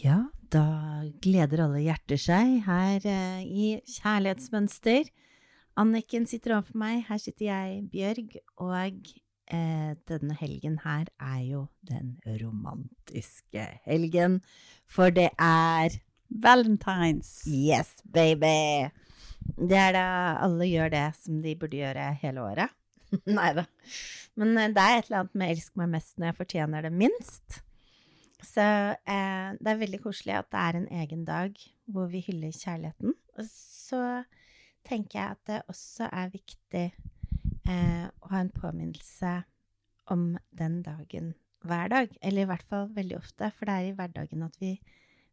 Ja, da gleder alle hjerter seg her eh, i Kjærlighetsmønster. Anniken sitter overfor meg, her sitter jeg, Bjørg, og eh, denne helgen her er jo den romantiske helgen, for det er Valentines. Yes, baby! Det er da alle gjør det som de burde gjøre hele året. Nei da. Men eh, det er et eller annet med 'elsk meg mest når jeg fortjener det minst'. Så eh, det er veldig koselig at det er en egen dag hvor vi hyller kjærligheten. Og så tenker jeg at det også er viktig eh, å ha en påminnelse om den dagen hver dag. Eller i hvert fall veldig ofte, for det er i hverdagen at vi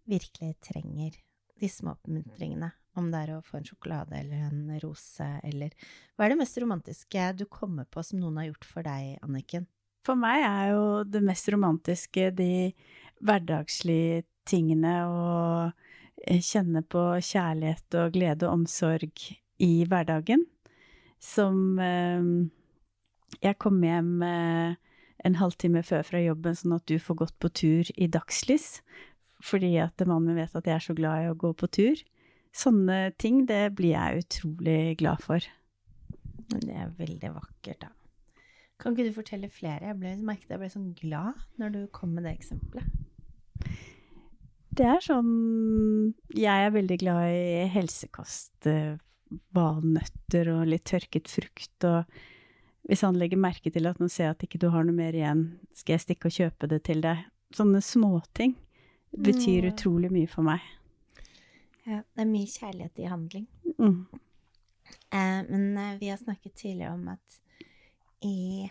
virkelig trenger de små oppmuntringene. Om det er å få en sjokolade eller en rose, eller Hva er det mest romantiske du kommer på som noen har gjort for deg, Anniken? For meg er jo det mest romantiske de hverdagslige tingene å eh, kjenne på kjærlighet og glede og omsorg i hverdagen. Som eh, Jeg kom hjem eh, en halvtime før fra jobben, sånn at du får gått på tur i dagslys. Fordi at mannen min vet at jeg er så glad i å gå på tur. Sånne ting, det blir jeg utrolig glad for. Det er veldig vakkert, da. Kan ikke du fortelle flere? Jeg ble, merket jeg ble sånn glad når du kom med det eksempelet. Det er sånn Jeg er veldig glad i helsekost. Valnøtter og litt tørket frukt. Og hvis han legger merke til at nå ser jeg at ikke du har noe mer igjen, skal jeg stikke og kjøpe det til deg. Sånne småting betyr mm. utrolig mye for meg. Ja, det er mye kjærlighet i handling. Mm. Eh, men eh, vi har snakket tidligere om at i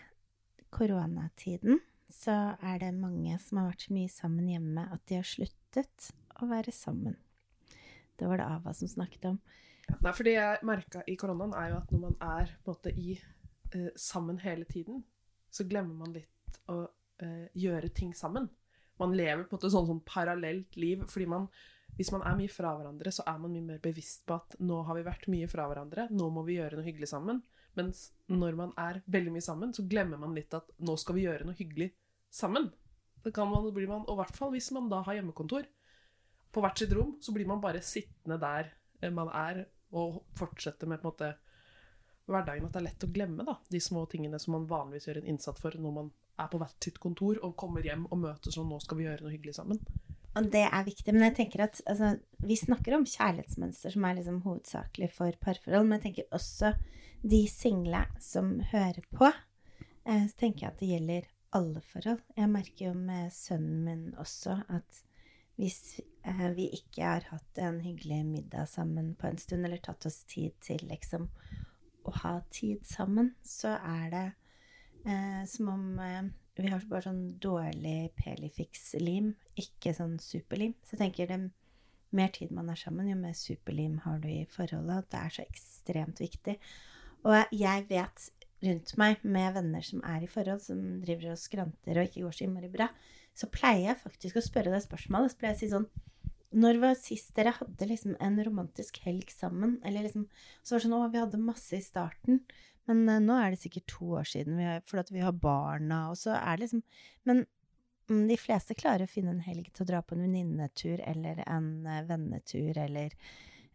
koronatiden så er det mange som har vært så mye sammen hjemme at de har sluttet å være sammen. Det var det Ava som snakket om. Nei, for det jeg merka i koronaen, er jo at når man er på en måte i eh, sammen hele tiden, så glemmer man litt å eh, gjøre ting sammen. Man lever på en måte sånn, sånn parallelt liv, fordi man hvis man er mye fra hverandre, så er man mye mer bevisst på at nå har vi vært mye fra hverandre, nå må vi gjøre noe hyggelig sammen. Mens når man er veldig mye sammen, så glemmer man litt at nå skal vi gjøre noe hyggelig sammen. Det kan man, blir man, Og i hvert fall hvis man da har hjemmekontor på hvert sitt rom, så blir man bare sittende der eh, man er, og fortsette med på en måte hverdagen. At det er lett å glemme da, de små tingene som man vanligvis gjør en innsats for når man er på hvert sitt kontor og kommer hjem og møtes og nå skal vi gjøre noe hyggelig sammen. Og det er viktig. Men jeg tenker at altså, vi snakker om kjærlighetsmønster som er liksom hovedsakelig for parforhold, men jeg tenker også de single som hører på, eh, så tenker jeg at det gjelder alle forhold. Jeg merker jo med sønnen min også at hvis eh, vi ikke har hatt en hyggelig middag sammen på en stund, eller tatt oss tid til liksom å ha tid sammen, så er det eh, som om eh, vi har bare sånn dårlig Pelifix-lim, ikke sånn superlim. Så jeg tenker det mer tid man er sammen, jo mer superlim har du i forholdet. Det er så ekstremt viktig. Og jeg vet rundt meg med venner som er i forhold, som driver og skranter og ikke går så innmari bra, så pleier jeg faktisk å spørre deg spørsmålet. Så pleier jeg å si sånn Når var sist dere hadde liksom en romantisk helg sammen? Eller liksom Så var det sånn Å, vi hadde masse i starten. Men uh, nå er det sikkert to år siden, vi har, fordi vi har barna, og så er det liksom Men um, de fleste klarer å finne en helg til å dra på en venninnetur eller en uh, vennetur eller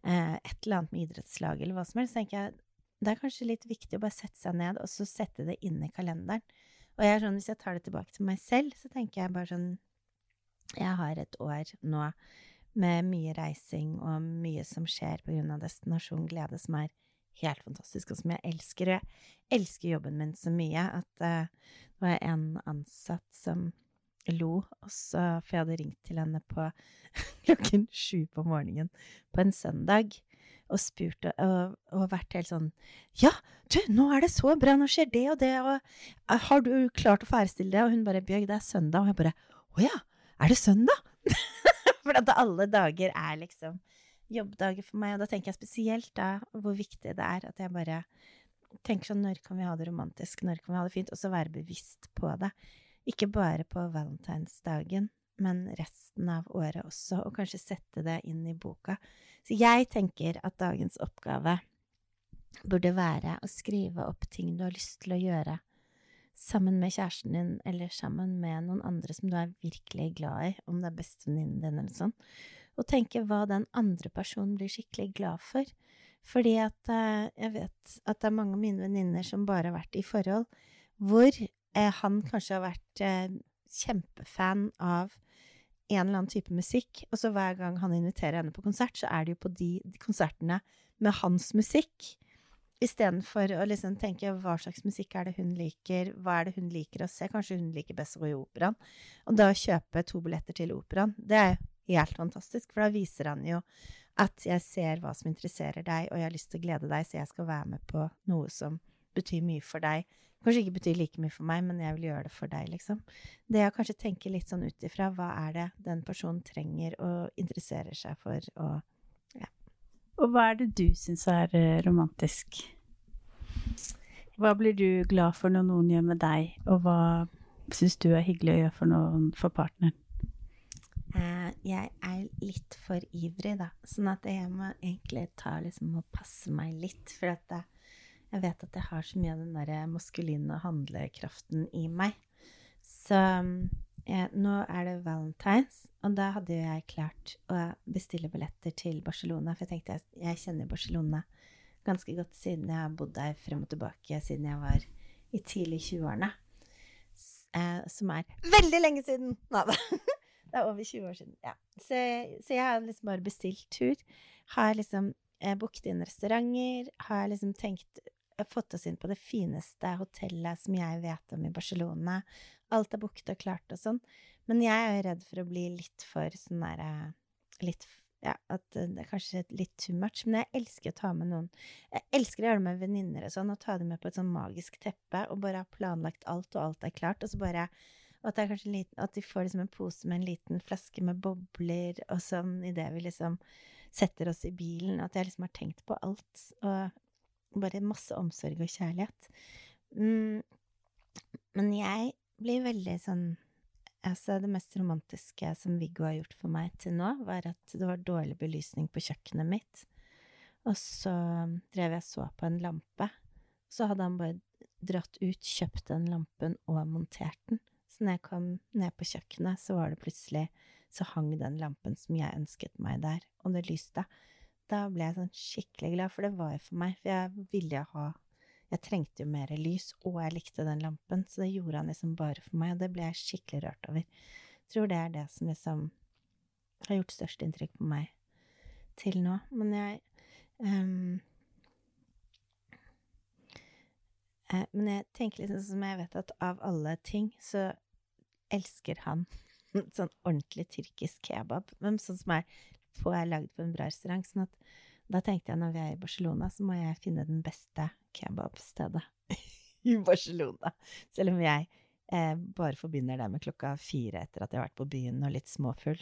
uh, et eller annet med idrettslag eller hva som helst. Tenker jeg det er kanskje litt viktig å bare sette seg ned og så sette det inn i kalenderen. Og jeg sånn, hvis jeg tar det tilbake til meg selv, så tenker jeg bare sånn Jeg har et år nå med mye reising og mye som skjer på grunn av Destinasjon Glede, som er helt fantastisk, og som jeg elsker. Jeg elsker jobben min så mye at uh, det var en ansatt som lo, også, for jeg hadde ringt til henne på klokken sju på morgenen på en søndag og spurt og, og, vært helt sånn Ja, du, nå er det så bra, nå skjer det og det, og eh, har du klart å ferdigstille det? Og hun bare Bjørg, det er søndag. Og jeg bare Å ja, er det søndag? for at alle dager er liksom jobbdager for meg, og da tenker jeg spesielt da hvor viktig det er at jeg bare tenker sånn Når kan vi ha det romantisk? Når kan vi ha det fint? Og så være bevisst på det. Ikke bare på valentinsdagen, men resten av året også, og kanskje sette det inn i boka. Så jeg tenker at dagens oppgave burde være å skrive opp ting du har lyst til å gjøre sammen med kjæresten din, eller sammen med noen andre som du er virkelig glad i, om det er bestevenninnen din eller sånn, og tenke hva den andre personen blir skikkelig glad for. Fordi at eh, jeg vet at det er mange av mine venninner som bare har vært i forhold hvor eh, han kanskje har vært eh, kjempefan av en eller annen type musikk, og så hver gang han inviterer henne på konsert, så er det jo på de, konsertene med hans musikk. Istedenfor å liksom tenke hva slags musikk er det hun liker, hva er det hun liker å se, kanskje hun liker best å gå i operaen. Og da kjøpe to billetter til operaen, det er helt fantastisk, for da viser han jo at jeg ser hva som interesserer deg, og jeg har lyst til å glede deg, så jeg skal være med på noe som betyr mye for deg. Kanskje ikke betyr like mye for meg, men jeg vil gjøre det for deg, liksom. Det å kanskje tenke litt sånn ut ifra hva er det den personen trenger og interesserer seg for, og ja. Og hva er det du syns er eh, romantisk? Hva blir du glad for når noen gjør med deg, og hva syns du er hyggelig å gjøre for noen for partneren? Eh, jeg er litt for ivrig, da, sånn at jeg må egentlig ta liksom og passe meg litt, for at jeg vet at jeg har så mye av den derre maskuline handlekraften i meg. Så eh, nå er det valentines, og da hadde jo jeg klart å bestille billetter til Barcelona, for jeg tenkte jeg, jeg kjenner Barcelona ganske godt siden jeg har bodd der frem og tilbake siden jeg var i tidlig 20-årene. Eh, som er veldig lenge siden! Nei da. Det er over 20 år siden. Ja. Så, så, jeg har liksom bare bestilt tur. Har liksom eh, booket inn restauranter. Har liksom tenkt fått oss inn på det fineste hotellet som jeg vet om i Barcelona. Alt er booket og klart og sånn. Men jeg er jo redd for å bli litt for sånn derre Litt ja, at det er kanskje litt too much, men jeg elsker å ta med noen Jeg elsker å gjøre det med venninner og sånn, og ta dem med på et sånn magisk teppe, og bare ha planlagt alt, og alt er klart, og så bare og at, liten, at de får liksom en pose med en liten flaske med bobler, og sånn idet vi liksom setter oss i bilen, at jeg liksom har tenkt på alt. Og bare masse omsorg og kjærlighet. Mm, men jeg blir veldig sånn Altså, det mest romantiske som Viggo har gjort for meg til nå, var at det var dårlig belysning på kjøkkenet mitt. Og så drev jeg så på en lampe. Så hadde han bare dratt ut, kjøpt den lampen og montert den. Så når jeg kom ned på kjøkkenet, så var det plutselig Så hang den lampen som jeg ønsket meg der, og det lyste da ble jeg sånn skikkelig glad, for det var jo for meg. For jeg ville ha Jeg trengte jo mer lys, og jeg likte den lampen, så det gjorde han liksom bare for meg, og det ble jeg skikkelig rørt over. Jeg tror det er det som liksom har gjort størst inntrykk på meg til nå. Men jeg um, Men jeg tenker liksom som jeg vet at av alle ting, så elsker han sånn ordentlig tyrkisk kebab. Men sånn som er får er lagd på en bra restaurant. sånn at da tenkte jeg når vi er i Barcelona, så må jeg finne den beste kebabstedet i Barcelona. Selv om jeg eh, bare forbinder det med klokka fire etter at jeg har vært på byen og litt småfull.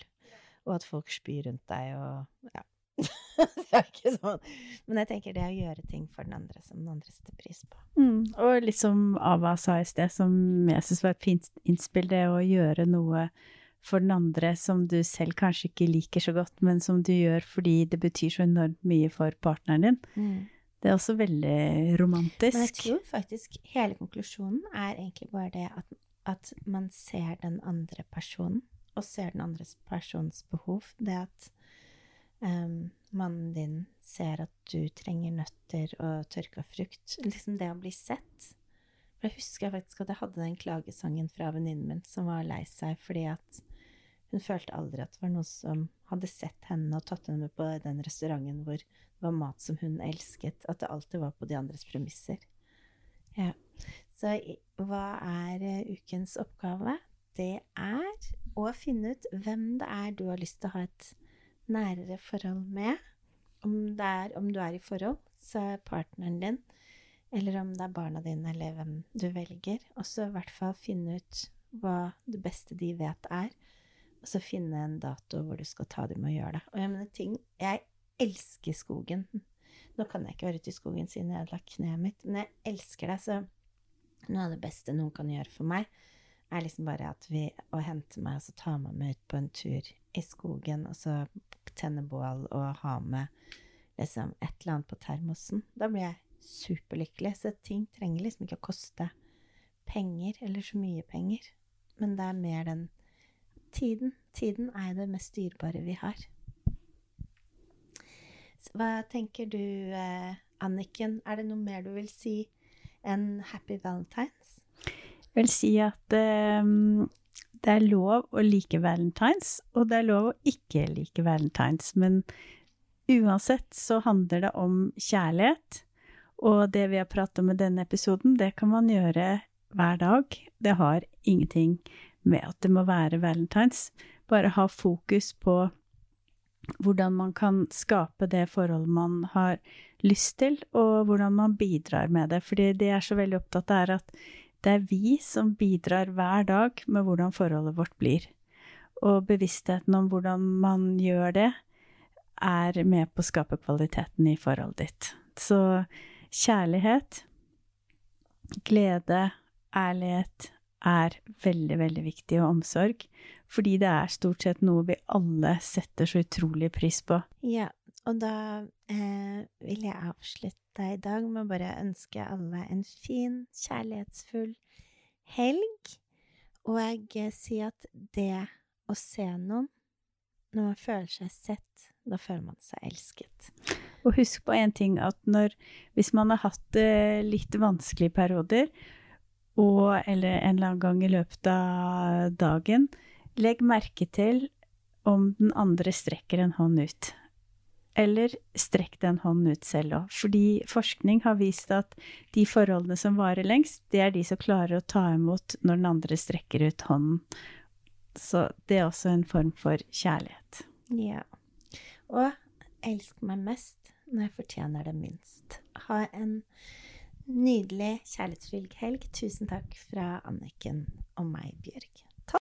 Og at folk spyr rundt deg og ja. det er ikke sånn. Men jeg tenker det å gjøre ting for den andre som den andre setter pris på. Mm. Og litt som Ava sa i sted, som jeg syns var et fint innspill, det å gjøre noe for den andre som du selv kanskje ikke liker så godt, men som du gjør fordi det betyr så enormt mye for partneren din. Mm. Det er også veldig romantisk. Men jeg tror faktisk hele konklusjonen er egentlig bare det at, at man ser den andre personen, og ser den andre persons behov. Det at um, mannen din ser at du trenger nøtter og tørka frukt. Liksom det å bli sett. For jeg husker faktisk at jeg hadde den klagesangen fra venninnen min som var lei seg fordi at hun følte aldri at det var noen som hadde sett henne og tatt henne med på den restauranten hvor det var mat som hun elsket, at det alltid var på de andres premisser. Ja. Så hva er uh, ukens oppgave? Det er å finne ut hvem det er du har lyst til å ha et nærere forhold med. Om, er, om du er i forhold, så er partneren din, eller om det er barna dine, eller hvem du velger. Og så i hvert fall finne ut hva det beste de vet er og så finne en dato hvor du skal ta dem og gjøre det. Og jeg mener ting Jeg elsker skogen. Nå kan jeg ikke være ute i skogen siden jeg har lagt kneet mitt, men jeg elsker det. Så noe av det beste noen kan gjøre for meg, er liksom bare at vi å hente meg og så ta meg med ut på en tur i skogen, og så tenne bål og ha med liksom et eller annet på termosen. Da blir jeg superlykkelig. Så ting trenger liksom ikke å koste penger eller så mye penger, men det er mer den tiden. Tiden er det mest dyrebare vi har. Så hva tenker du, eh, Anniken? Er det noe mer du vil si enn Happy Valentines? Jeg vil si at eh, det er lov å like valentines, og det er lov å ikke like valentines. Men uansett så handler det om kjærlighet. Og det vi har pratet om i denne episoden, det kan man gjøre hver dag. Det har ingenting med at det må være valentines. Bare ha fokus på hvordan man kan skape det forholdet man har lyst til, og hvordan man bidrar med det. Fordi det jeg er så veldig opptatt av, er at det er vi som bidrar hver dag med hvordan forholdet vårt blir. Og bevisstheten om hvordan man gjør det, er med på å skape kvaliteten i forholdet ditt. Så kjærlighet, glede, ærlighet er veldig, veldig viktig, og omsorg. Fordi det er stort sett noe vi alle setter så utrolig pris på. Ja, og da eh, vil jeg avslutte i dag med å bare ønske alle en fin, kjærlighetsfull helg. Og jeg sier at det å se noen når man føler seg sett, da føler man seg elsket. Og husk på én ting, at når, hvis man har hatt det litt vanskelige perioder, og eller en eller annen gang i løpet av dagen, legg merke til om den andre strekker en hånd ut. Eller strekk den hånden ut selv òg. Fordi forskning har vist at de forholdene som varer lengst, det er de som klarer å ta imot når den andre strekker ut hånden. Så det er også en form for kjærlighet. Ja. Og elsk meg mest når jeg fortjener det minst. Ha en nydelig, kjærlighetsfylt helg. Tusen takk fra Anniken og meg, Bjørg.